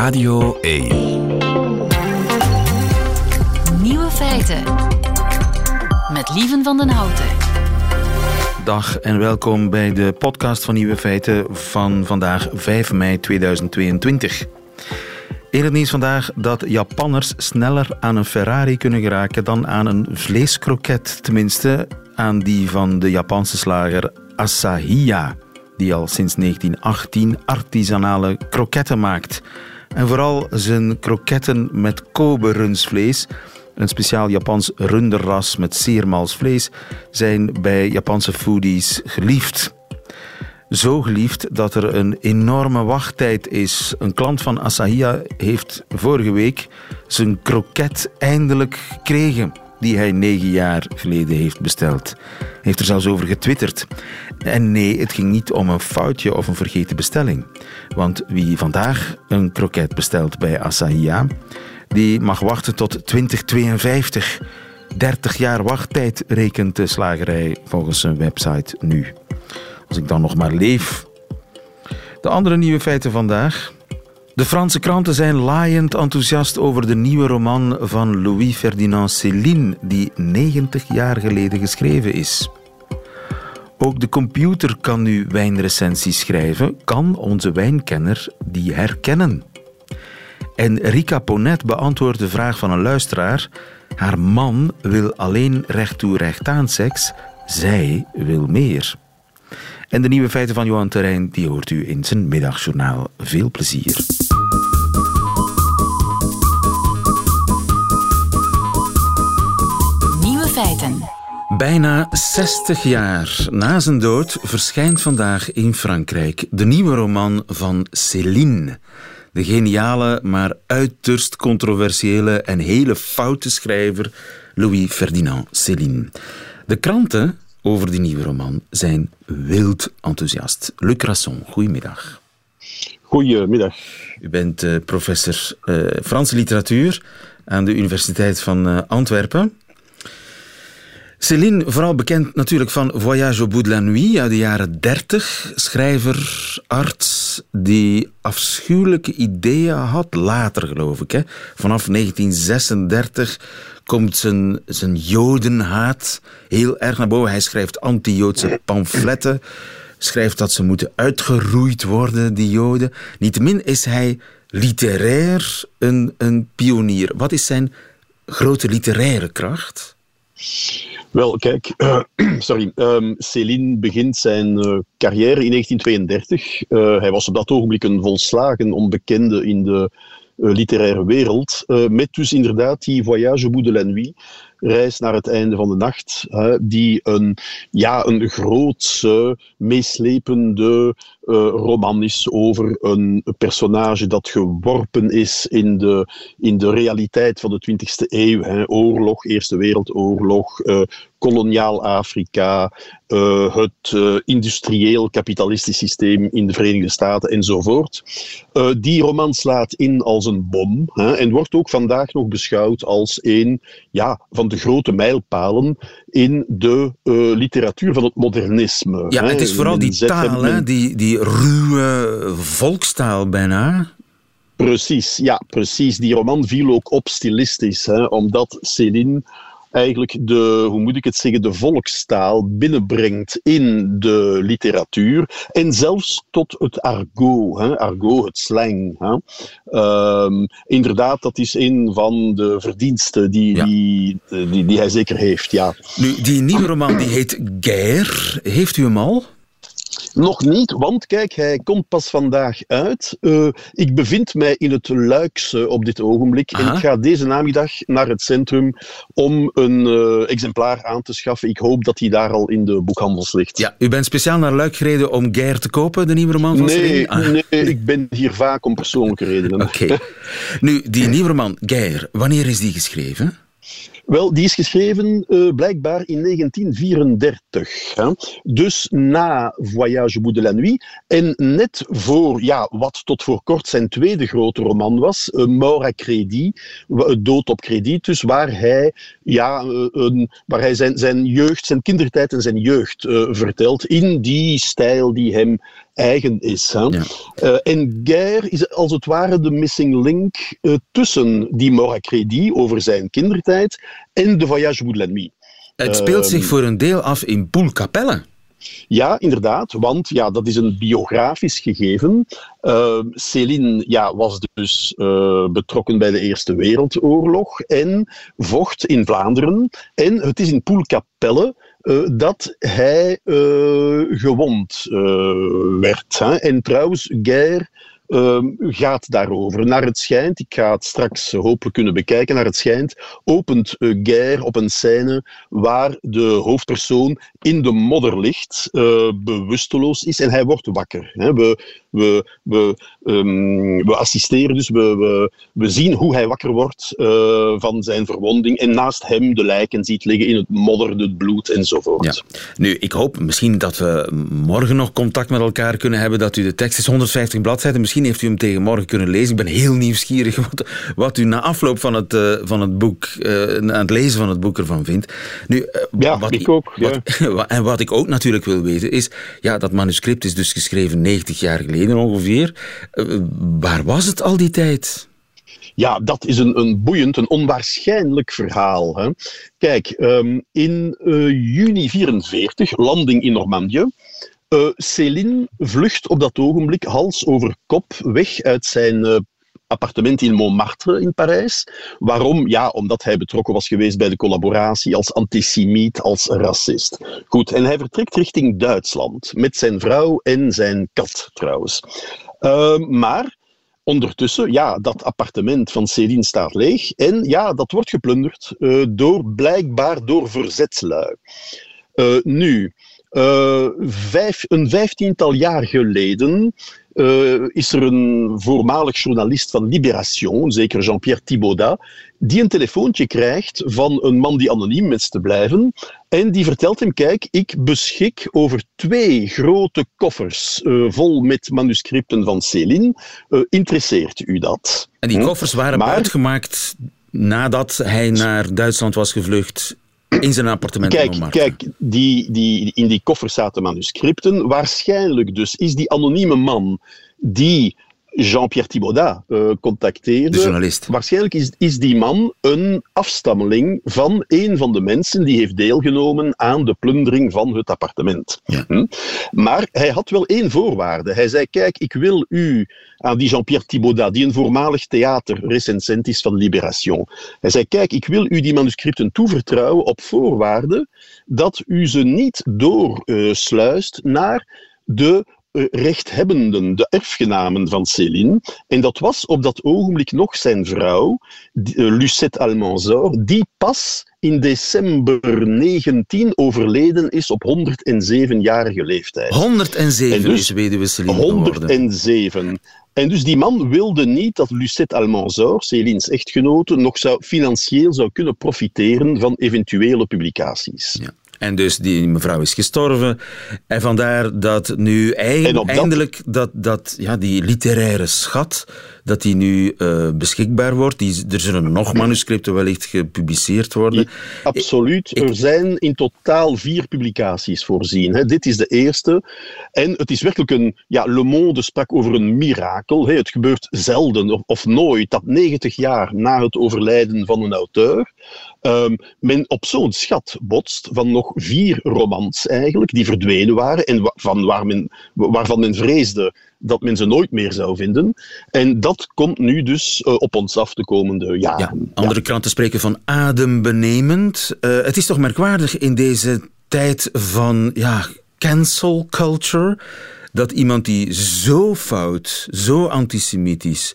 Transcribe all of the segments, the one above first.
Radio 1. Nieuwe feiten. Met Lieven van den Houten. Dag en welkom bij de podcast van Nieuwe Feiten van vandaag 5 mei 2022. In het nieuws vandaag dat Japanners sneller aan een Ferrari kunnen geraken dan aan een vleeskroket. Tenminste, aan die van de Japanse slager Asahiya, die al sinds 1918 artisanale kroketten maakt. En vooral zijn kroketten met Kobe-runsvlees, een speciaal Japans runderras met zeer mals vlees, zijn bij Japanse foodies geliefd. Zo geliefd dat er een enorme wachttijd is. Een klant van Asahiya heeft vorige week zijn kroket eindelijk gekregen die hij negen jaar geleden heeft besteld. Hij heeft er zelfs over getwitterd. En nee, het ging niet om een foutje of een vergeten bestelling. Want wie vandaag een kroket bestelt bij Asahiya, die mag wachten tot 2052. 30 jaar wachttijd rekent de slagerij volgens zijn website nu. Als ik dan nog maar leef. De andere nieuwe feiten vandaag. De Franse kranten zijn laaiend enthousiast over de nieuwe roman van Louis-Ferdinand Céline, die 90 jaar geleden geschreven is. Ook de computer kan nu wijnrecensies schrijven, kan onze wijnkenner die herkennen. En Rika Ponet beantwoordt de vraag van een luisteraar: haar man wil alleen recht toe recht aan seks, zij wil meer. En de nieuwe feiten van Johan Terrein die hoort u in zijn middagjournaal. Veel plezier. Nieuwe feiten. Bijna 60 jaar na zijn dood verschijnt vandaag in Frankrijk de nieuwe roman van Céline. De geniale, maar uiterst controversiële en hele foute schrijver Louis Ferdinand Céline. De kranten over die nieuwe roman zijn wild enthousiast. Luc Rasson, goedemiddag. Goedemiddag. U bent uh, professor uh, Franse literatuur aan de Universiteit van uh, Antwerpen. Céline, vooral bekend natuurlijk van Voyage au bout de la nuit uit de jaren 30. Schrijver, arts, die afschuwelijke ideeën had, later geloof ik. Hè. Vanaf 1936 komt zijn, zijn jodenhaat heel erg naar boven. Hij schrijft anti-Joodse pamfletten, schrijft dat ze moeten uitgeroeid worden, die joden. Niettemin is hij literair een, een pionier. Wat is zijn grote literaire kracht? Wel, kijk, sorry. Um, Céline begint zijn uh, carrière in 1932. Uh, hij was op dat ogenblik een volslagen onbekende in de literaire wereld. met dus inderdaad die Voyage au bout de la nuit, reis naar het einde van de nacht, die een, ja, een grootse, meeslepende roman is over een personage dat geworpen is in de, in de realiteit van de 20e eeuw. Oorlog, Eerste Wereldoorlog, koloniaal Afrika, uh, het uh, industrieel kapitalistisch systeem in de Verenigde Staten enzovoort. Uh, die roman slaat in als een bom hè, en wordt ook vandaag nog beschouwd als een ja, van de grote mijlpalen in de literatuur van het modernisme. Ja, hè. het is vooral die taal, hè, die, die ruwe volkstaal bijna. Precies, ja, precies. Die roman viel ook op stilistisch, hè, omdat Céline eigenlijk de, hoe moet ik het zeggen, de volkstaal binnenbrengt in de literatuur en zelfs tot het argot, hè, argot, het slang. Hè. Um, inderdaad, dat is een van de verdiensten die, ja. die, die, die, hij zeker heeft, ja. Nu, die nieuwe roman die heet Guerre. Heeft u hem al? Nog niet, want kijk, hij komt pas vandaag uit. Uh, ik bevind mij in het Luikse op dit ogenblik. Aha. En ik ga deze namiddag naar het centrum om een uh, exemplaar aan te schaffen. Ik hoop dat hij daar al in de boekhandels ligt. Ja, u bent speciaal naar Luik gereden om Geir te kopen, de nieuwe roman van Nee, ah. nee ik ben hier vaak om persoonlijke redenen. Oké. Okay. Nu, die nieuwe roman, Geir, wanneer is die geschreven? Wel, die is geschreven uh, blijkbaar in 1934. Hè? Dus na Voyage au bout de la nuit. En net voor ja, wat tot voor kort zijn tweede grote roman was, uh, Mort à crédit, Dood op krediet. Dus waar hij, ja, een, waar hij zijn, zijn jeugd, zijn kindertijd en zijn jeugd vertelt. In die stijl die hem eigen is. Hè. Uh, en Guerre is als het ware de missing link uh, tussen die Moracredi over zijn kindertijd en de Voyage Bout de la Nuit. Het speelt zich ehm, voor een deel af in Poelkapelle. Ja, inderdaad, want ja, dat is een biografisch gegeven. Uh, Céline ja, was dus uh, betrokken bij de Eerste Wereldoorlog en vocht in Vlaanderen. En het is in Poelkapelle uh, dat hij gewond werd. Hè. En trouwens, Guerre uh, gaat daarover. Naar het schijnt, ik ga het straks hopelijk kunnen bekijken, naar het schijnt opent uh, Guerre op een scène waar de hoofdpersoon in de modder ligt, uh, bewusteloos is en hij wordt wakker. Hè. We, we, we, um, we assisteren dus, we, we, we zien hoe hij wakker wordt uh, van zijn verwonding en naast hem de lijken ziet liggen in het modder, het bloed enzovoort. Ja. Nu, ik hoop misschien dat we morgen nog contact met elkaar kunnen hebben, dat u de tekst is 150 bladzijden, misschien heeft u hem tegen morgen kunnen lezen. Ik ben heel nieuwsgierig wat, wat u na afloop van het, uh, van het boek, uh, aan het lezen van het boek ervan vindt. Nu, ja, wat, ik ook. Wat, ja. en wat ik ook natuurlijk wil weten is, ja, dat manuscript is dus geschreven 90 jaar geleden ongeveer. Eh, waar was het al die tijd? Ja, dat is een, een boeiend, een onwaarschijnlijk verhaal. Hè. Kijk, um, in uh, juni 44, landing in Normandië. Uh, Céline vlucht op dat ogenblik hals over kop weg uit zijn uh, appartement in Montmartre in Parijs. Waarom? Ja, omdat hij betrokken was geweest bij de collaboratie als antisemiet, als racist. Goed, en hij vertrekt richting Duitsland met zijn vrouw en zijn kat trouwens. Uh, maar ondertussen, ja, dat appartement van Céline staat leeg en ja, dat wordt geplunderd uh, door blijkbaar door verzetslui. Uh, nu, uh, vijf, een vijftiental jaar geleden uh, is er een voormalig journalist van Libération, zeker Jean-Pierre Thibaudat, die een telefoontje krijgt van een man die anoniem is te blijven. En die vertelt hem, kijk, ik beschik over twee grote koffers uh, vol met manuscripten van Céline. Uh, interesseert u dat? En die hm? koffers waren maar, uitgemaakt nadat hij naar Duitsland was gevlucht in zijn appartement kijk, Kijk, die, die, in die koffer zaten manuscripten. Waarschijnlijk dus is die anonieme man die Jean-Pierre Thibaudat uh, contacteerde. De journalist. Waarschijnlijk is, is die man een afstammeling van een van de mensen die heeft deelgenomen aan de plundering van het appartement. Ja. Hm? Maar hij had wel één voorwaarde. Hij zei, kijk, ik wil u, aan die Jean-Pierre Thibaudat, die een voormalig theaterrecensent is van Libération. Hij zei, kijk, ik wil u die manuscripten toevertrouwen op voorwaarde dat u ze niet doorsluist uh, naar de eh, rechthebbenden, de erfgenamen van Céline. En dat was op dat ogenblik nog zijn vrouw, eh, Lucette Almanzor, die pas in december 19 overleden is op 107-jarige leeftijd. 107 dus, is weduwe Céline 107. En dus die man wilde niet dat Lucette Almanzor, Céline's echtgenote, nog zou, financieel zou kunnen profiteren van eventuele publicaties. Ja. En dus die mevrouw is gestorven. En vandaar dat nu eindelijk dat, dat, ja, die literaire schat dat die nu uh, beschikbaar wordt. Die, er zullen nog manuscripten wellicht gepubliceerd worden. absoluut. er zijn in totaal vier publicaties voorzien. Hè. Dit is de eerste. En het is werkelijk een... Ja, Le Monde sprak over een mirakel. Hè. Het gebeurt zelden of, of, nooit dat 90 jaar na het overlijden van een auteur um, men op zo'n schat botst van nog vier romans eigenlijk, die verdwenen waren en van waar men, waarvan men vreesde dat men ze nooit meer zou vinden. En dat komt nu dus uh, op ons af de komende jaren. Ja, andere ja. kranten spreken van adembenemend. Uh, het is toch merkwaardig in deze tijd van ja, cancel culture dat iemand die zo fout, zo antisemitisch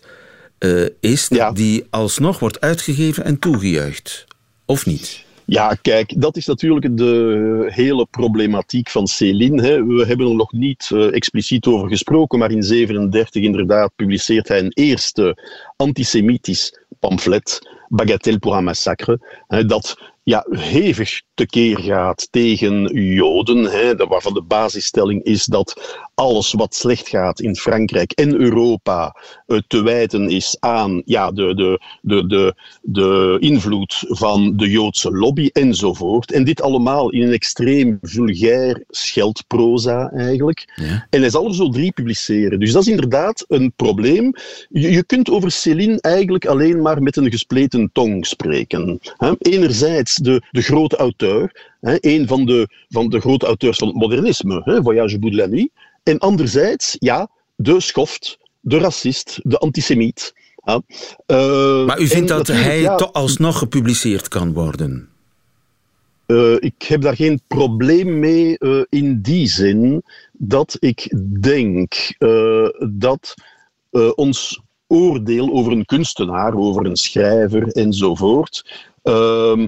uh, is, ja. die alsnog wordt uitgegeven en toegejuicht. Of niet? Ja, kijk, dat is natuurlijk de hele problematiek van Céline. Hè. We hebben er nog niet uh, expliciet over gesproken, maar in 1937 inderdaad publiceert hij een eerste antisemitisch pamflet, Bagatelle pour un massacre, dat ja, hevig tekeer gaat tegen Joden, hè, waarvan de basisstelling is dat alles wat slecht gaat in Frankrijk en Europa te wijten is aan ja, de, de, de, de, de invloed van de Joodse lobby enzovoort. En dit allemaal in een extreem vulgair scheldproza eigenlijk. Ja. En hij zal er zo drie publiceren. Dus dat is inderdaad een probleem. Je, je kunt over Céline eigenlijk alleen maar met een gespleten tong spreken. Hè. Enerzijds de, de grote auteur, hè, een van de, van de grote auteurs van het modernisme, hè, Voyage bout de la nuit. En anderzijds, ja, de schoft, de racist, de antisemiet. Ja. Uh, maar u vindt dat hij ja, toch alsnog gepubliceerd kan worden? Uh, ik heb daar geen probleem mee uh, in die zin dat ik denk dat ons oordeel over een kunstenaar, over een schrijver enzovoort, ehm,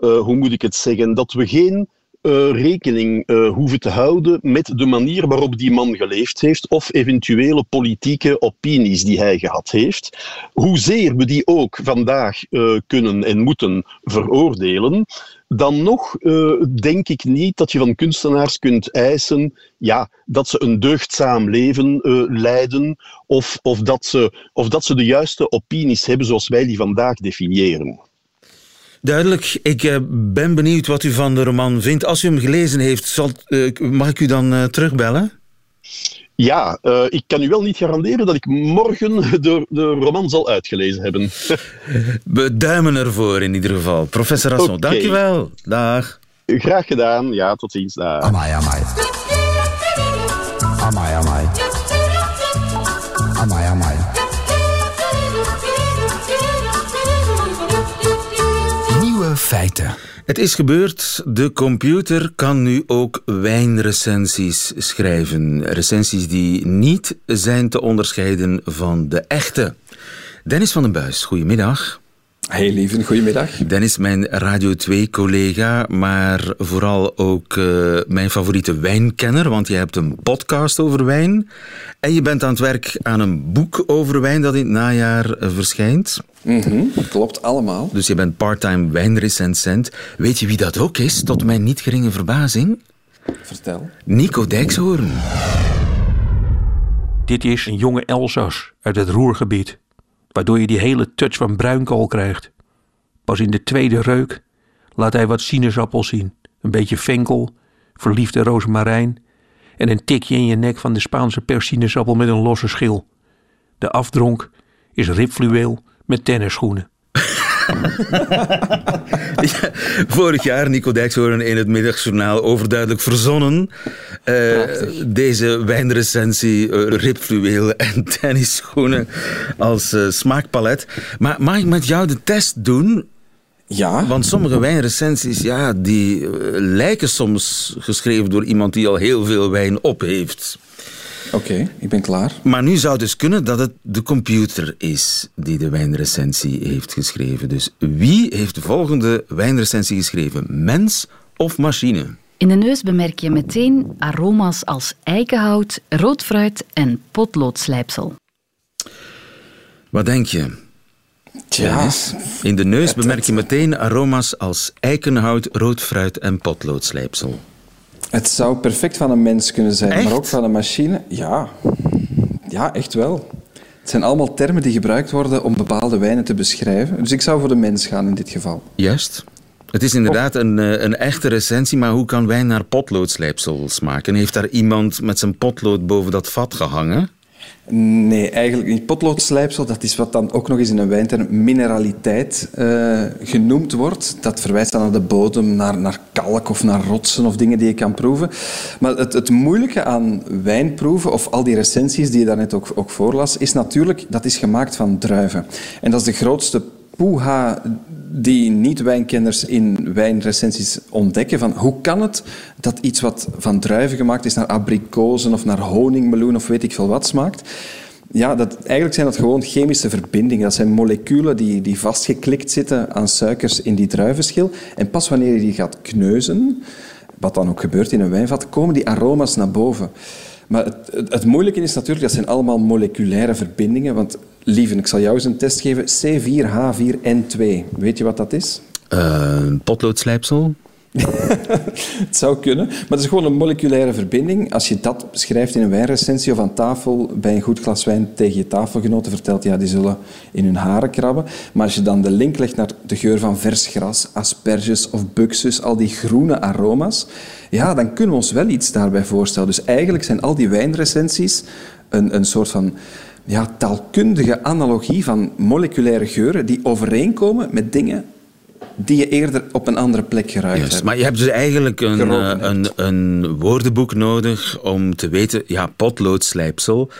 hoe moet ik het zeggen, dat we geen uh, rekening uh, hoeven te houden met de manier waarop die man geleefd heeft of eventuele politieke opinies die hij gehad heeft. Hoezeer we die ook vandaag kunnen en moeten veroordelen, dan nog denk ik niet dat je van kunstenaars kunt eisen ja, dat ze een deugdzaam leven leiden of, of, dat ze, of dat ze de juiste opinies hebben zoals wij die vandaag definiëren. Duidelijk. Ik uh, ben benieuwd wat u van de roman vindt. Als u hem gelezen heeft, zal, uh, mag ik u dan uh, terugbellen? Ja, ik kan u wel niet garanderen dat ik morgen de, de roman zal uitgelezen hebben. We duimen ervoor in ieder geval. Professor Rasson, okay. dankjewel. Dag. Graag gedaan. Ja, tot ziens. Dag. Amai. Amai, amai. Amai, Het is gebeurd. De computer kan nu ook wijnrecensies schrijven. Recensies die niet zijn te onderscheiden van de echte. Dennis van den Buis, goedemiddag. Hey lieve, goedemiddag. Dennis, mijn Radio 2-collega, maar vooral ook uh, mijn favoriete wijnkenner, want je hebt een podcast over wijn. En je bent aan het werk aan een boek over wijn dat in het najaar uh, verschijnt. Mm -hmm, klopt, allemaal. Dus je bent part-time wijnrecensent. Weet je wie dat ook is, tot mijn niet geringe verbazing? Vertel. Nico Dijkshoorn. Dit is een jonge Elzas uit het Roergebied waardoor je die hele touch van bruinkool krijgt. Pas in de tweede reuk laat hij wat sinaasappel zien, een beetje venkel, verliefde rozemarijn en een tikje in je nek van de Spaanse persinaasappel met een losse schil. De afdronk is ribfluweel met tennisschoenen. ja, vorig jaar, Nico Dijkshoorn in het middagjournaal, overduidelijk verzonnen. Uh, deze wijnrecensie, uh, ribfluweel en tennisschoenen als uh, smaakpalet. Maar mag ik met jou de test doen? Ja. Want sommige wijnrecensies, ja, die lijken soms geschreven door iemand die al heel veel wijn op heeft. Oké, ik ben klaar. Maar nu zou dus kunnen dat het de computer is die de wijnrecensie heeft geschreven. Dus wie heeft de volgende wijnrecensie geschreven? Mens of machine? In de neus bemerk je meteen aroma's als eikenhout, rood fruit en potloodslijpsel. Wat denk je? Tja, In de neus bemerk je meteen aroma's als eikenhout, rood fruit en potloodslijpsel. Het zou perfect van een mens kunnen zijn, maar ook van een machine. Ja. ja, echt wel. Het zijn allemaal termen die gebruikt worden om bepaalde wijnen te beschrijven. Dus ik zou voor de mens gaan in dit geval. Juist. Het is inderdaad een, eh, een echte recensie, maar hoe kan wijn naar potloodslijpsel smaken? Heeft daar iemand met zijn potlood boven dat vat gehangen? Nee, eigenlijk niet. Potloodslijpsel, dat is wat dan ook nog eens in een wijnterm mineraliteit uh, genoemd wordt. Dat verwijst dan naar de bodem, naar, naar kalk of naar rotsen of dingen die je kan proeven. Maar het, het moeilijke aan wijnproeven, of al die recensies die je daarnet ook, ook voorlas, is natuurlijk, dat is gemaakt van druiven. En dat is de grootste poeha die niet-wijnkenners in wijnrecensies ontdekken. Van hoe kan het dat iets wat van druiven gemaakt is naar abrikozen of naar honingmeloen of weet ik veel wat smaakt? Ja, dat, eigenlijk zijn dat gewoon chemische verbindingen. Dat zijn moleculen die, die vastgeklikt zitten aan suikers in die druivenschil. En pas wanneer je die gaat kneuzen, wat dan ook gebeurt in een wijnvat, komen die aroma's naar boven. Maar het, het, moeilijke is natuurlijk, dat zijn allemaal moleculaire verbindingen. Want, lieve, ik zal jou eens een test geven. C4H4N2. Weet je wat dat is? Uh, potloodslijpsel? het zou kunnen, maar het is gewoon een moleculaire verbinding. Als je dat beschrijft in een wijnrecensie of aan tafel bij een goed glas wijn tegen je tafelgenoten vertelt, ja, die zullen in hun haren krabben. Maar als je dan de link legt naar de geur van vers gras, asperges of buxus, al die groene aroma's, ja, dan kunnen we ons wel iets daarbij voorstellen. Dus eigenlijk zijn al die wijnrecensies een, een soort van ja, taalkundige analogie van moleculaire geuren die overeenkomen met dingen die je eerder op een andere plek geruikt yes, hebt. Maar je hebt dus eigenlijk een, uh, een, een, woordenboek nodig om te weten, ja, potloodslijpsel,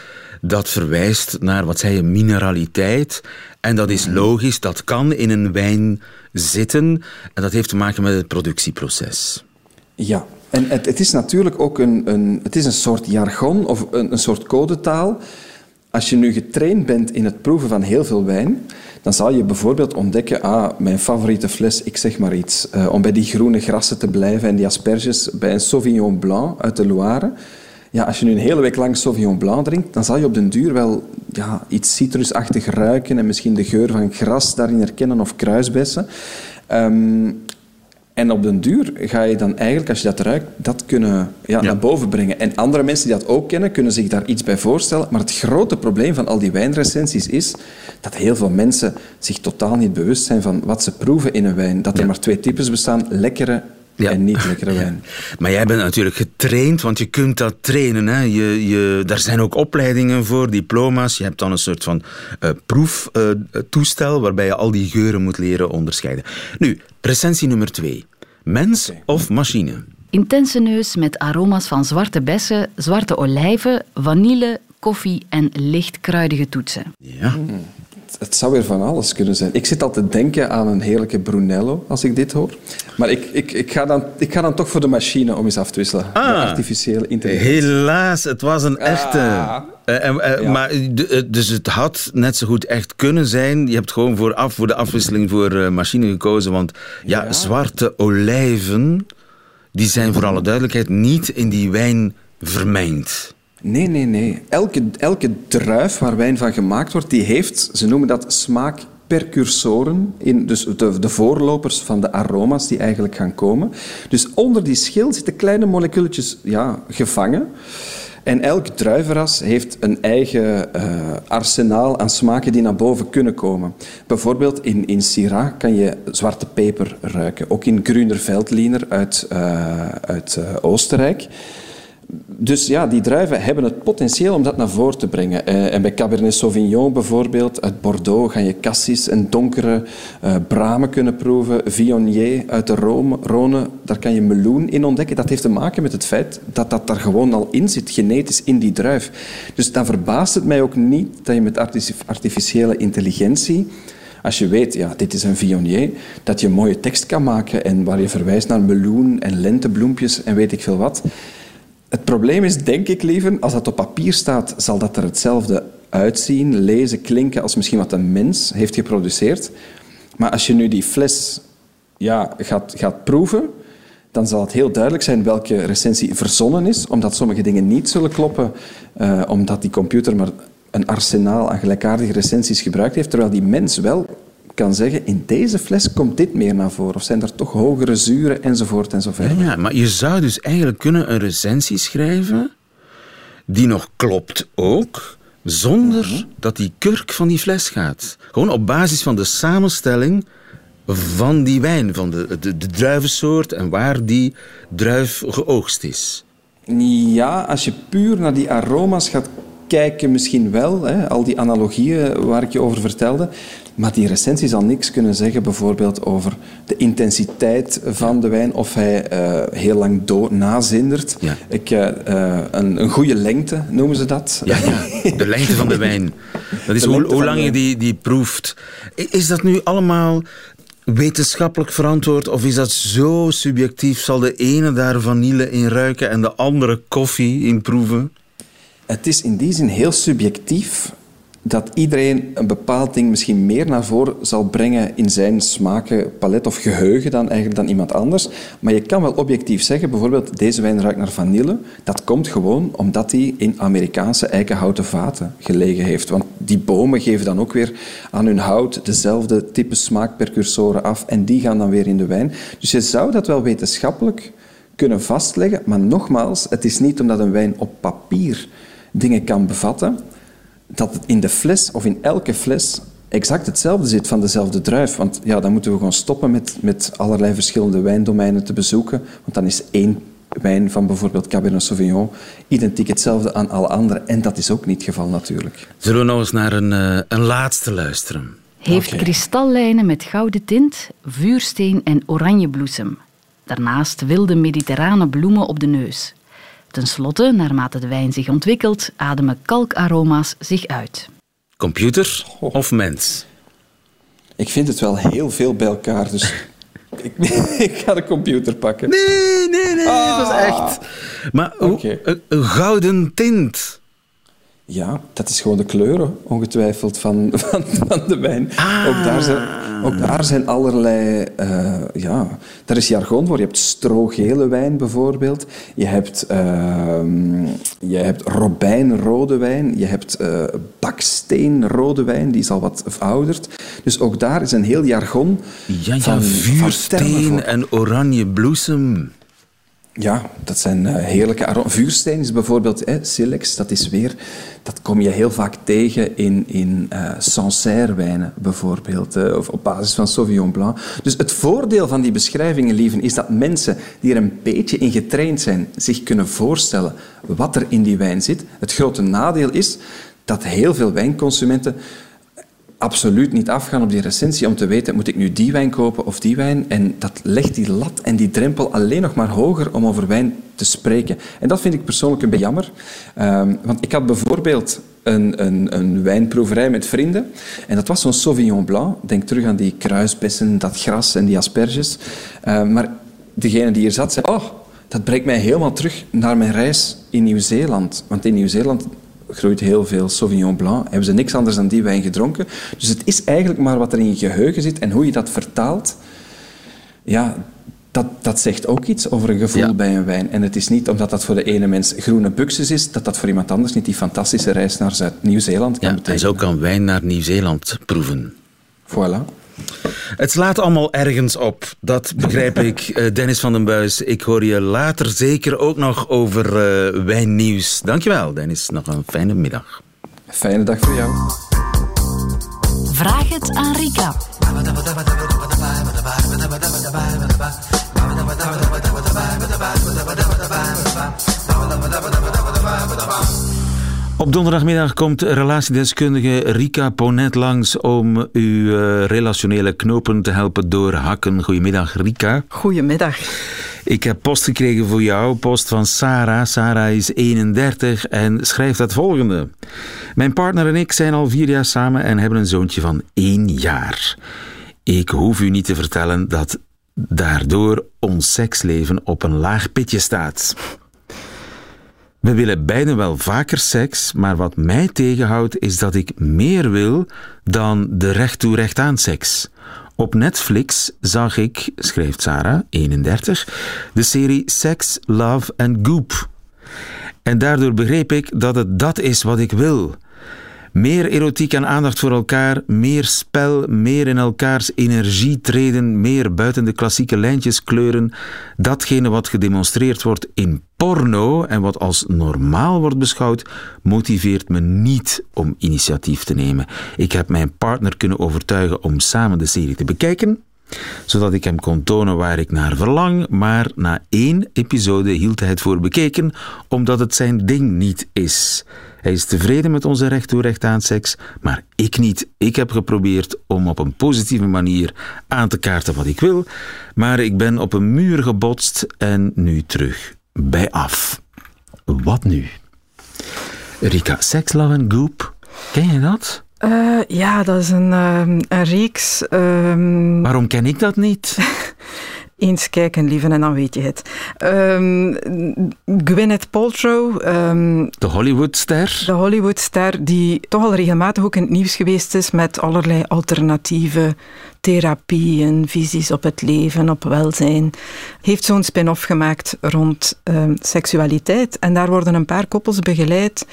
dat verwijst naar, wat zei je, mineraliteit. En dat is logisch, dat kan in een wijn zitten. En dat heeft te maken met het productieproces. Ja, en het, het is natuurlijk ook een, een, het is een soort jargon of een, een soort codetaal. Als je nu getraind bent in het proeven van heel veel wijn, dan zal je bijvoorbeeld ontdekken, ah, mijn favoriete fles, ik zeg maar iets, uh, om bij die groene grassen te blijven en die asperges bij een Sauvignon Blanc uit de Loire. Ja, als je nu een hele week lang Sauvignon Blanc drinkt, dan zal je op den duur wel ja, iets citrusachtig ruiken en misschien de geur van gras daarin herkennen of kruisbessen. Um, en op den duur ga je dan eigenlijk, als je dat ruikt, dat kunnen ja, naar boven brengen. En andere mensen die dat ook kennen, kunnen zich daar iets bij voorstellen. Maar het grote probleem van al die wijnrecensies is dat heel veel mensen zich totaal niet bewust zijn van wat ze proeven in een wijn. Dat er maar twee types bestaan, lekkere ja. en niet lekkere wijn. Maar jij bent natuurlijk getraind, want je kunt dat trainen. Hè? Je, je, daar zijn ook opleidingen voor, diploma's. Je hebt dan een soort van uh, proeftoestel waarbij je al die geuren moet leren onderscheiden. Nu, recensie nummer twee. Mens of machine? Intense neus met aroma's van zwarte bessen, zwarte olijven, vanille, koffie en licht kruidige toetsen. Ja. Mm het zou weer van alles kunnen zijn. Ik zit al te denken aan een heerlijke Brunello als ik dit hoor. Maar ik, ik, ik, ga, dan, ik ga dan toch voor de machine om eens af te wisselen. Ah, de artificiële intelligentie. Helaas, het was een echte. Ah. Uh, Maar, dus het had net zo goed echt kunnen zijn. Je hebt gewoon vooraf voor de afwisseling voor machine gekozen. Want ja, ja, zwarte olijven, die zijn voor alle duidelijkheid niet in die wijn vermengd. Nee, nee, nee. Elke, elke druif waar wijn van gemaakt wordt, die heeft, ze noemen dat smaakpercursoren, in, dus de, de voorlopers van de aroma's die eigenlijk gaan komen. Dus onder die schil zitten kleine moleculetjes ja, gevangen. En elk druivenras heeft een eigen uh, arsenaal aan smaken die naar boven kunnen komen. Bijvoorbeeld in, in Syrah kan je zwarte peper ruiken. Ook in Grüner Veltliner uit, uh, uit uh, Oostenrijk dus ja, die druiven hebben het potentieel om dat naar voren te brengen. Uh, en bij Cabernet Sauvignon bijvoorbeeld, uit Bordeaux, ga je cassis en donkere uh, bramen kunnen proeven. Viognier uit de Rome, Rhône, daar kan je meloen in ontdekken. Dat heeft te maken met het feit dat dat daar gewoon al in zit, genetisch in die druif. Dus dan verbaast het mij ook niet dat je met artificiële intelligentie als je weet, ja, dit is een Viognier, dat je mooie tekst kan maken en waar je verwijst naar meloen en lentebloempjes en weet ik veel wat. Het probleem is, denk ik, liever, als dat op papier staat, zal dat er hetzelfde uitzien, lezen, klinken als misschien wat een mens heeft geproduceerd. Maar als je nu die fles ja, gaat, gaat proeven, dan zal het heel duidelijk zijn welke recensie verzonnen is, omdat sommige dingen niet zullen kloppen, uh, omdat die computer maar een arsenaal aan gelijkaardige recensies gebruikt heeft, terwijl die mens wel kan zeggen, in deze fles komt dit meer naar voren. Of zijn er toch hogere zuren, enzovoort enzovoort. Ja, maar je zou dus eigenlijk kunnen een recensie schrijven die nog klopt ook, zonder mhm. dat die kurk van die fles gaat. Gewoon op basis van de samenstelling van die wijn, van de, de, de druivensoort en waar die druif geoogst is. Ja, als je puur naar die aroma's gaat kijken, misschien wel. Hè, al die analogieën waar ik je over vertelde. Maar die recensie zal niks kunnen zeggen, bijvoorbeeld over de intensiteit van de wijn, of hij uh, heel lang nazindert. Ja. Ik, uh, een, een goede lengte noemen ze dat. Ja, ja, de lengte van de wijn. Dat is hoe, hoe, lang je die, die proeft. Is dat nu allemaal wetenschappelijk verantwoord of is dat zo subjectief? Zal de ene daar vanille in ruiken en de andere koffie in proeven? Het is in die zin heel subjectief dat iedereen een bepaald ding misschien meer naar voren zal brengen in zijn smakenpalet of geheugen dan eigenlijk dan iemand anders. Maar je kan wel objectief zeggen, bijvoorbeeld deze wijn ruikt naar vanille. Dat komt gewoon omdat hij in Amerikaanse eikenhouten vaten gelegen heeft. Want die bomen geven dan ook weer aan hun hout dezelfde type smaakpercursoren af en die gaan dan weer in de wijn. Dus je zou dat wel wetenschappelijk kunnen vastleggen, maar nogmaals, het is niet omdat een wijn op papier dingen kan bevatten, dat het in de fles of in elke fles exact hetzelfde zit van dezelfde druif. Want ja, dan moeten we gewoon stoppen met, met allerlei verschillende wijndomeinen te bezoeken. Want dan is één wijn van bijvoorbeeld Cabernet Sauvignon identiek hetzelfde aan alle andere. En dat is ook niet het geval natuurlijk. Zullen we nog eens naar een, uh, een laatste luisteren? Heeft okay. kristallijnen met gouden tint, vuursteen en oranjebloesem. Daarnaast wilde mediterrane bloemen op de neus. Ten slotte, naarmate de wijn zich ontwikkelt, ademen kalkaroma's zich uit. Computer of mens? Ik vind het wel heel veel bij elkaar, dus ik, ik, ga de computer pakken. Nee, nee, nee, ah. dat is echt. Maar okay. een, een gouden tint. Ja, dat is gewoon de kleuren, ongetwijfeld, van, van, van de wijn. Ah. Ook, daar zijn, ook daar zijn allerlei... Uh, ja, daar is jargon voor. Je hebt strogele wijn bijvoorbeeld. Je hebt, uh, je hebt robijnrode wijn. Je hebt uh, baksteenrode wijn, die is al wat verouderd. Dus ook daar is een heel jargon ja, ja, van vuursteen en oranje bloesem. Ja, dat zijn uh, heerlijke aromen. Vuursteen is bijvoorbeeld eh, silex, dat is weer... Dat kom je heel vaak tegen in, in uh, Sancerre wijnen, bijvoorbeeld. Uh, of op basis van Sauvignon Blanc. Dus het voordeel van die beschrijvingen, lieven, is dat mensen die er een beetje in getraind zijn, zich kunnen voorstellen wat er in die wijn zit. Het grote nadeel is dat heel veel wijnconsumenten absoluut niet afgaan op die recensie om te weten, moet ik nu die wijn kopen of die wijn? En dat legt die lat en die drempel alleen nog maar hoger om over wijn te spreken. En dat vind ik persoonlijk een beetje jammer. Um, want ik had bijvoorbeeld een, een, een, wijnproeverij met vrienden. En dat was zo'n Sauvignon Blanc. Denk terug aan die kruisbessen, dat gras en die asperges. Um, maar degene die hier zat, zei... Oh, dat brengt mij helemaal terug naar mijn reis in Nieuw-Zeeland. Want in Nieuw-Zeeland groeit heel veel Sauvignon Blanc. Hebben ze niks anders dan die wijn gedronken. Dus het is eigenlijk maar wat er in je geheugen zit en hoe je dat vertaalt. Ja, dat, dat zegt ook iets over een gevoel bij een wijn. En het is niet omdat dat voor de ene mens groene buxus is, dat dat voor iemand anders niet die fantastische reis naar Zuid-Nieuw-Zeeland kan ja, betekenen. En zo kan wijn naar Nieuw-Zeeland proeven. Voilà. Het slaat allemaal ergens op, dat begrijp ik. Eh, Dennis van den Buis, ik hoor je later zeker ook nog over uh, wijnnieuws. Dankjewel, Dennis. Nog een fijne middag. Fijne dag voor jou. Vraag het aan Rika. Op donderdagmiddag komt relatiedeskundige Rika Ponet langs om uw uh, relationele knopen te helpen doorhakken. Goedemiddag, Rika. Goedemiddag. Ik heb post gekregen voor jou, post van Sarah. Sarah is 31 en schrijft het volgende. Mijn partner en ik zijn al vier jaar samen en hebben een zoontje van één jaar. Ik hoef u niet te vertellen dat daardoor ons seksleven op een laag pitje staat. We willen beiden wel vaker seks, maar wat mij tegenhoudt is dat ik meer wil dan de recht toe recht aan seks. Op Netflix zag ik, schrijft Sarah, 31, de serie Sex, Love and Goop. En daardoor begreep ik dat het dat is wat ik wil. Meer erotiek en aandacht voor elkaar, meer spel, meer in elkaars energie treden, meer buiten de klassieke lijntjes kleuren. Datgene wat gedemonstreerd wordt in porno en wat als normaal wordt beschouwd, motiveert me niet om initiatief te nemen. Ik heb mijn partner kunnen overtuigen om samen de serie te bekijken zodat ik hem kon tonen waar ik naar verlang, maar na één episode hield hij het voor bekeken, omdat het zijn ding niet is. Hij is tevreden met onze recht toe recht aan seks, maar ik niet. Ik heb geprobeerd om op een positieve manier aan te kaarten wat ik wil, maar ik ben op een muur gebotst en nu terug bij af. Wat nu? Rika, Sex, Love and Goop, ken je dat? Uh, ja, dat is een, um, een reeks. Um... Waarom ken ik dat niet? Eens kijken, lieve, en dan weet je het. Um, Gwyneth Paltrow. de Hollywoodster. De Hollywoodster, die toch al regelmatig ook in het nieuws geweest is met allerlei alternatieve therapieën, visies op het leven, op welzijn. Heeft zo'n spin-off gemaakt rond ehm, seksualiteit. En daar worden een paar koppels begeleid.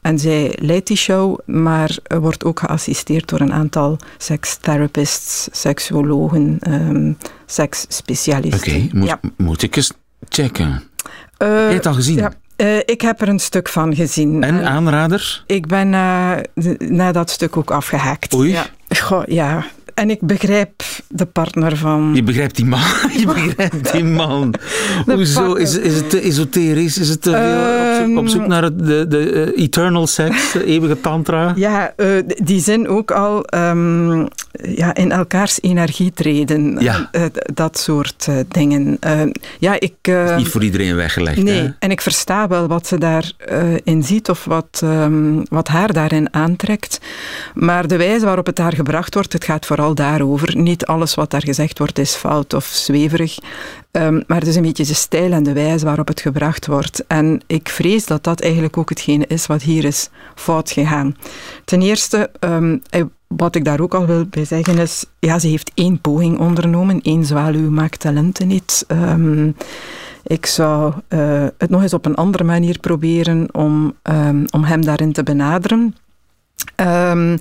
En zij leidt die show, maar wordt ook geassisteerd door een aantal sekstherapists, seksuologen, um, seksspecialisten. Oké, moet, moet ik eens checken. Uh, Heb je het al gezien? Ja, uh, ik heb er een stuk van gezien. En aanrader? Ik ben na, na dat stuk ook afgehaakt. Oei. Ja. Goh, ja, en ik begrijp de partner van... Je begrijpt die man. Je begrijpt die man. Hoezo? Is, is het te esoterisch? Is het te veel op, zoek, ehm, naar de, de uh, eternal sex, de eeuwige tantra? Ja, uh, die zin ook al um, ja, in elkaars energie treden. Ja. Uh, dat soort dingen. ja, ik, niet voor iedereen weggelegd. Nee, hè? en ik versta wel wat ze daarin ziet of wat, um, wat haar daarin aantrekt. Maar de wijze waarop het daar gebracht wordt, het gaat vooral daarover. Niet alles wat daar gezegd wordt is fout of zweverig. Um, maar het is een beetje de stijl en de wijze waarop het gebracht wordt. En ik vrees dat dat eigenlijk ook hetgene is wat hier is fout gegaan. Ten eerste, um, wat ik daar ook al wil bij zeggen is, ja, ze heeft één poging ondernomen. één zwaluw maakt talenten niet. Um, ik zou uh, het nog eens op een andere manier proberen om, om hem daarin te benaderen. Um,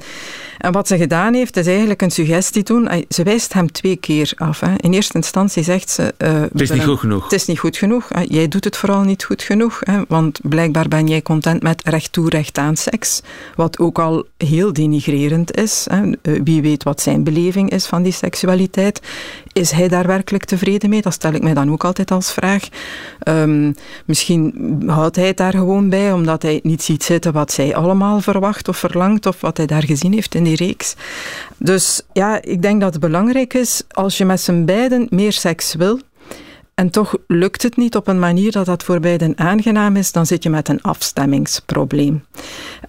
en wat ze gedaan heeft, is eigenlijk een suggestie doen. Ze wijst hem twee keer af. Hè. In eerste instantie zegt ze... Uh, het is niet goed genoeg. Het is niet goed genoeg. Jij doet het vooral niet goed genoeg. Hè, want blijkbaar ben jij content met recht toe, recht aan seks. Wat ook al heel denigrerend is. Hè. Eh, wie weet wat zijn beleving is van die seksualiteit. Is hij daar werkelijk tevreden mee? Dat stel ik mij dan ook altijd als vraag. Um, misschien houdt hij het daar gewoon bij, omdat hij niet ziet zitten wat zij allemaal verwacht of verlangt, of wat hij daar gezien heeft in die reeks. Dus ja, ik denk dat het belangrijk is, als je met z'n beiden meer seks wil, en toch lukt het niet op een manier dat dat voor beiden aangenaam is, dan zit je met een afstemmingsprobleem.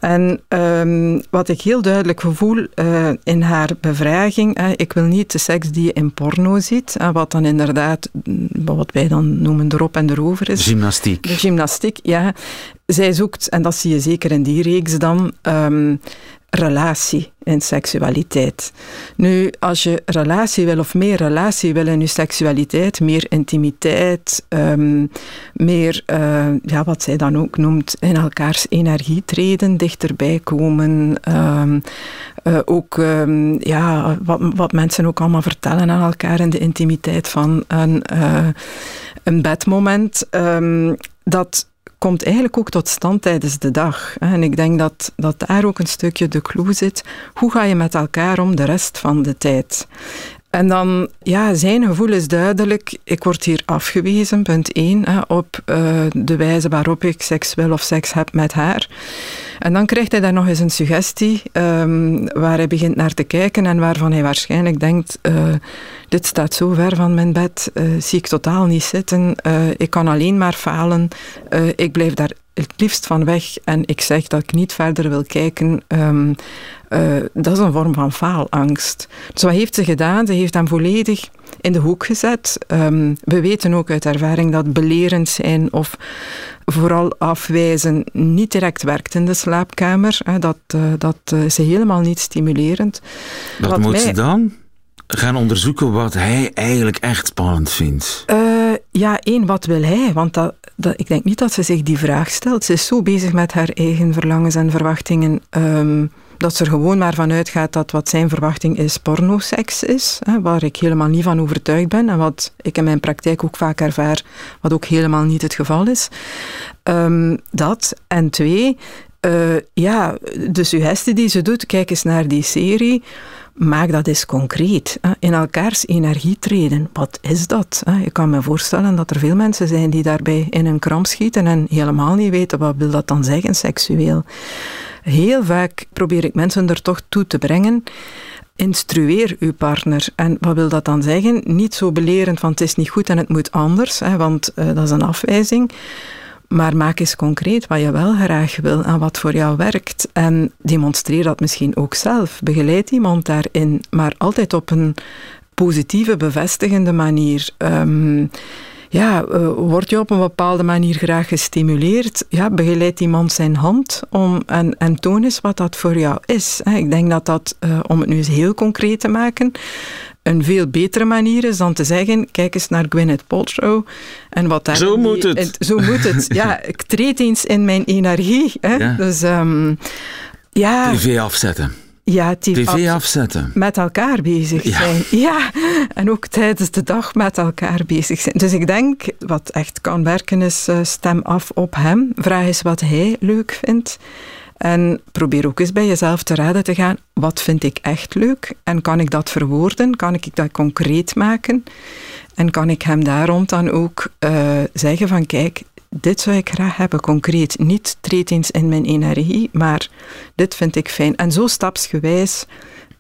En um, wat ik heel duidelijk gevoel uh, in haar bevraging, ik wil niet de seks die je in porno ziet, wat dan inderdaad, mm, wat wij dan noemen erop en erover is. Gymnastiek. De gymnastiek, ja. Zij zoekt, en dat zie je zeker in die reeks dan, um, relatie in seksualiteit. Nu, als je relatie wil of meer relatie wil in je seksualiteit, meer intimiteit, um, meer, uh, ja, wat zij dan ook noemt, in elkaars energie treden, dichterbij komen, um, uh, ook um, ja, wat, wat mensen ook allemaal vertellen aan elkaar in de intimiteit van een, uh, een bedmoment, dat komt eigenlijk ook tot stand tijdens de dag. En ik denk dat, dat daar ook een stukje de clue zit. Hoe ga je met elkaar om de rest van de tijd? En dan, ja, zijn gevoel is duidelijk. Ik word hier afgewezen, punt 1, hè, op uh, de wijze waarop ik seks wil of seks heb met haar. En dan krijgt hij daar nog eens een suggestie um, waar hij begint naar te kijken en waarvan hij waarschijnlijk denkt: uh, dit staat zo ver van mijn bed, uh, zie ik totaal niet zitten, ik kan alleen maar falen, ik blijf daar het liefst van weg en ik zeg dat ik niet verder wil kijken. Um, uh, dat is een vorm van faalangst. Dus wat heeft ze gedaan? Ze heeft hem volledig in de hoek gezet. Um, we weten ook uit ervaring dat belerend zijn of vooral afwijzen niet direct werkt in de slaapkamer. Dat, uh, dat is helemaal niet stimulerend. Wat, wat moet mij... ze dan? Gaan onderzoeken wat hij eigenlijk echt spannend vindt. Ja, één, wat wil hij? Want dat, ik denk niet dat ze zich die vraag stelt. Ze is zo bezig met haar eigen verlangens en verwachtingen. Um, dat ze er gewoon maar van uitgaat dat wat zijn verwachting is pornoseks is, hè, waar ik helemaal niet van overtuigd ben en wat ik in mijn praktijk ook vaak ervaar, wat ook helemaal niet het geval is. Um, dat. En twee, uh, ja, de suggestie die ze doet, kijk eens naar die serie, maak dat eens concreet. In elkaars energie treden, wat is dat? Ik kan me voorstellen dat er veel mensen zijn die daarbij in een kramp schieten en helemaal niet weten wat wil dat dan zeggen seksueel. Heel vaak probeer ik mensen er toch toe te brengen. Instrueer uw partner. En wat wil dat dan zeggen? Niet zo belerend van het is niet goed en het moet anders, want uh, dat is een afwijzing. Maar maak eens concreet wat je wel graag wil en wat voor jou werkt. En demonstreer dat misschien ook zelf. Begeleid iemand daarin, maar altijd op een positieve, bevestigende manier. Um, ja, uh, word je op een bepaalde manier graag gestimuleerd, ja, begeleid iemand zijn hand om, en, en toon eens wat dat voor jou is. Ik denk dat dat, uh, om het nu eens heel concreet te maken, een veel betere manier is dan te zeggen, kijk eens naar Gwyneth Paltrow en wat daar... Zo moet het. Zo moet het. Ja, ik treed eens in mijn energie. Hè. Ja. Dus um, ja... TV afzetten. Ja, TV afzetten. Met elkaar bezig zijn. Ja. en ook tijdens de dag met elkaar bezig zijn. Dus ik denk, wat echt kan werken is uh, stem af op hem. Vraag eens wat hij leuk vindt. En probeer ook eens bij jezelf te raden te gaan, wat vind ik echt leuk? En kan ik dat verwoorden? Kan ik dat concreet maken? En kan ik hem daarom dan ook uh, zeggen van, kijk, dit zou ik graag hebben, concreet. Niet treed eens in mijn energie, maar dit vind ik fijn. En zo stapsgewijs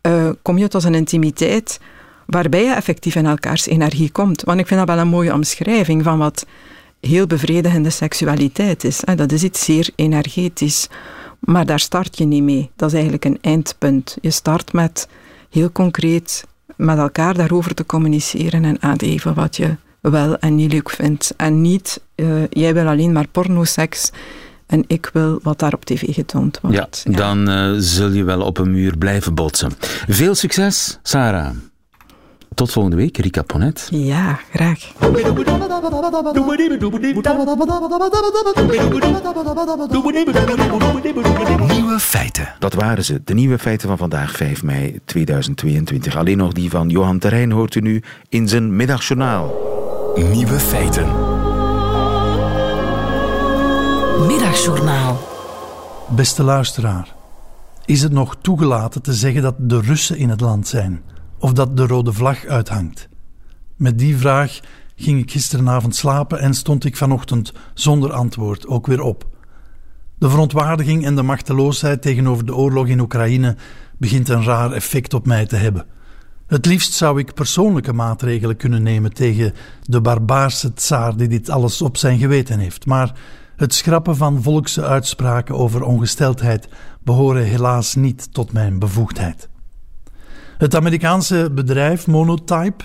uh, kom je tot een intimiteit waarbij je effectief in elkaars energie komt. Want ik vind dat wel een mooie omschrijving van wat heel bevredigende seksualiteit is. Dat is iets zeer energetisch. Maar daar start je niet mee. Dat is eigenlijk een eindpunt. Je start met heel concreet met elkaar daarover te communiceren en aangeven wat je wel en niet leuk vindt. En niet, uh, jij wil alleen maar pornoseks en ik wil wat daar op tv getoond wordt. Ja, ja. dan uh, zul je wel op een muur blijven botsen. Veel succes, Sarah. Tot volgende week, Rika Ponet. Ja, graag. Nieuwe feiten. Dat waren ze, de nieuwe feiten van vandaag, 5 mei 2022. Alleen nog die van Johan Terrein hoort u nu in zijn middagjournaal. Nieuwe feiten. Middagjournaal. Beste luisteraar, is het nog toegelaten te zeggen dat de Russen in het land zijn? Of dat de rode vlag uithangt? Met die vraag ging ik gisteravond slapen en stond ik vanochtend zonder antwoord ook weer op. De verontwaardiging en de machteloosheid tegenover de oorlog in Oekraïne begint een raar effect op mij te hebben. Het liefst zou ik persoonlijke maatregelen kunnen nemen tegen de barbaarse tsaar die dit alles op zijn geweten heeft. Maar het schrappen van volkse uitspraken over ongesteldheid behoren helaas niet tot mijn bevoegdheid. Het Amerikaanse bedrijf Monotype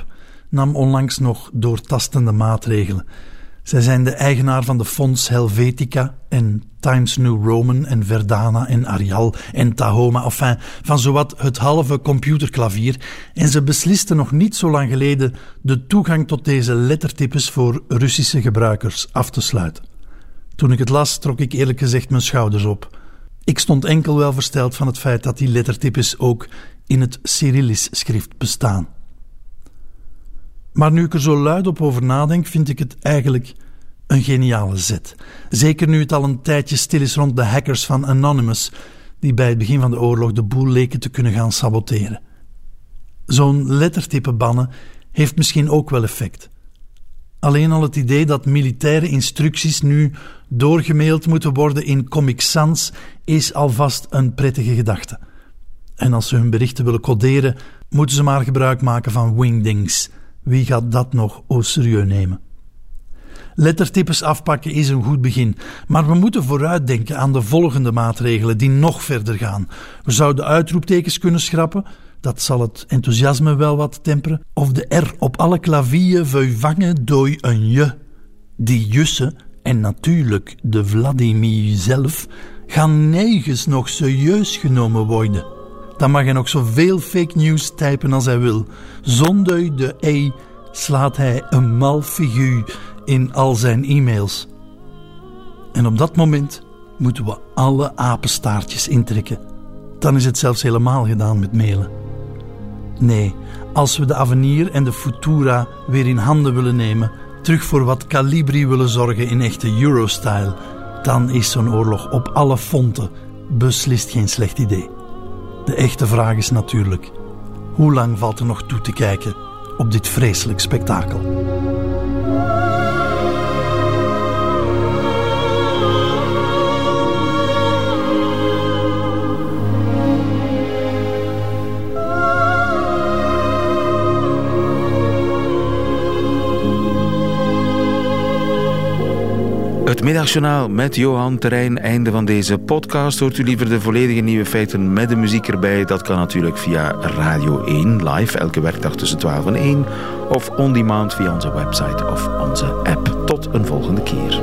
nam onlangs nog doortastende maatregelen. Zij zijn de eigenaar van de fonds Helvetica en Times New Roman en Verdana en Arial en Tahoma, enfin, van zowat het halve computerklavier. En ze beslisten nog niet zo lang geleden de toegang tot deze lettertypes voor Russische gebruikers af te sluiten. Toen ik het las, trok ik eerlijk gezegd mijn schouders op. Ik stond enkel wel versteld van het feit dat die lettertypes ook in het Cyrillisch schrift bestaan. Maar nu ik er zo luid op over nadenk, vind ik het eigenlijk een geniale zet. Zeker nu het al een tijdje stil is rond de hackers van Anonymous, die bij het begin van de oorlog de boel leken te kunnen gaan saboteren. Zo'n lettertype bannen heeft misschien ook wel effect. Alleen al het idee dat militaire instructies nu doorgemaild moeten worden in Comic Sans is alvast een prettige gedachte. En als ze hun berichten willen coderen, moeten ze maar gebruik maken van wingdings. Wie gaat dat nog au serieus nemen? Lettertypes afpakken is een goed begin, maar we moeten vooruitdenken aan de volgende maatregelen die nog verder gaan. We zouden uitroeptekens kunnen schrappen, dat zal het enthousiasme wel wat temperen, of de R op alle klavieën vervangen door een je. Die jussen, en natuurlijk de Vladimir zelf, gaan nergens nog serieus genomen worden. Dan mag hij nog zoveel fake news typen als hij wil. Zonder de E slaat hij een mal figuur in al zijn e-mails. En op dat moment moeten we alle apenstaartjes intrekken. Dan is het zelfs helemaal gedaan met mailen. Nee, als we de Avenir en de Futura weer in handen willen nemen, terug voor wat calibri willen zorgen in echte Eurostyle, dan is zo'n oorlog op alle fronten beslist geen slecht idee. De echte vraag is natuurlijk: hoe lang valt er nog toe te kijken op dit vreselijk spektakel? Het middagjournaal met Johan Terrein. Einde van deze podcast. Hoort u liever de volledige nieuwe feiten met de muziek erbij? Dat kan natuurlijk via Radio 1 live elke werkdag tussen 12 en 1. Of on demand via onze website of onze app. Tot een volgende keer.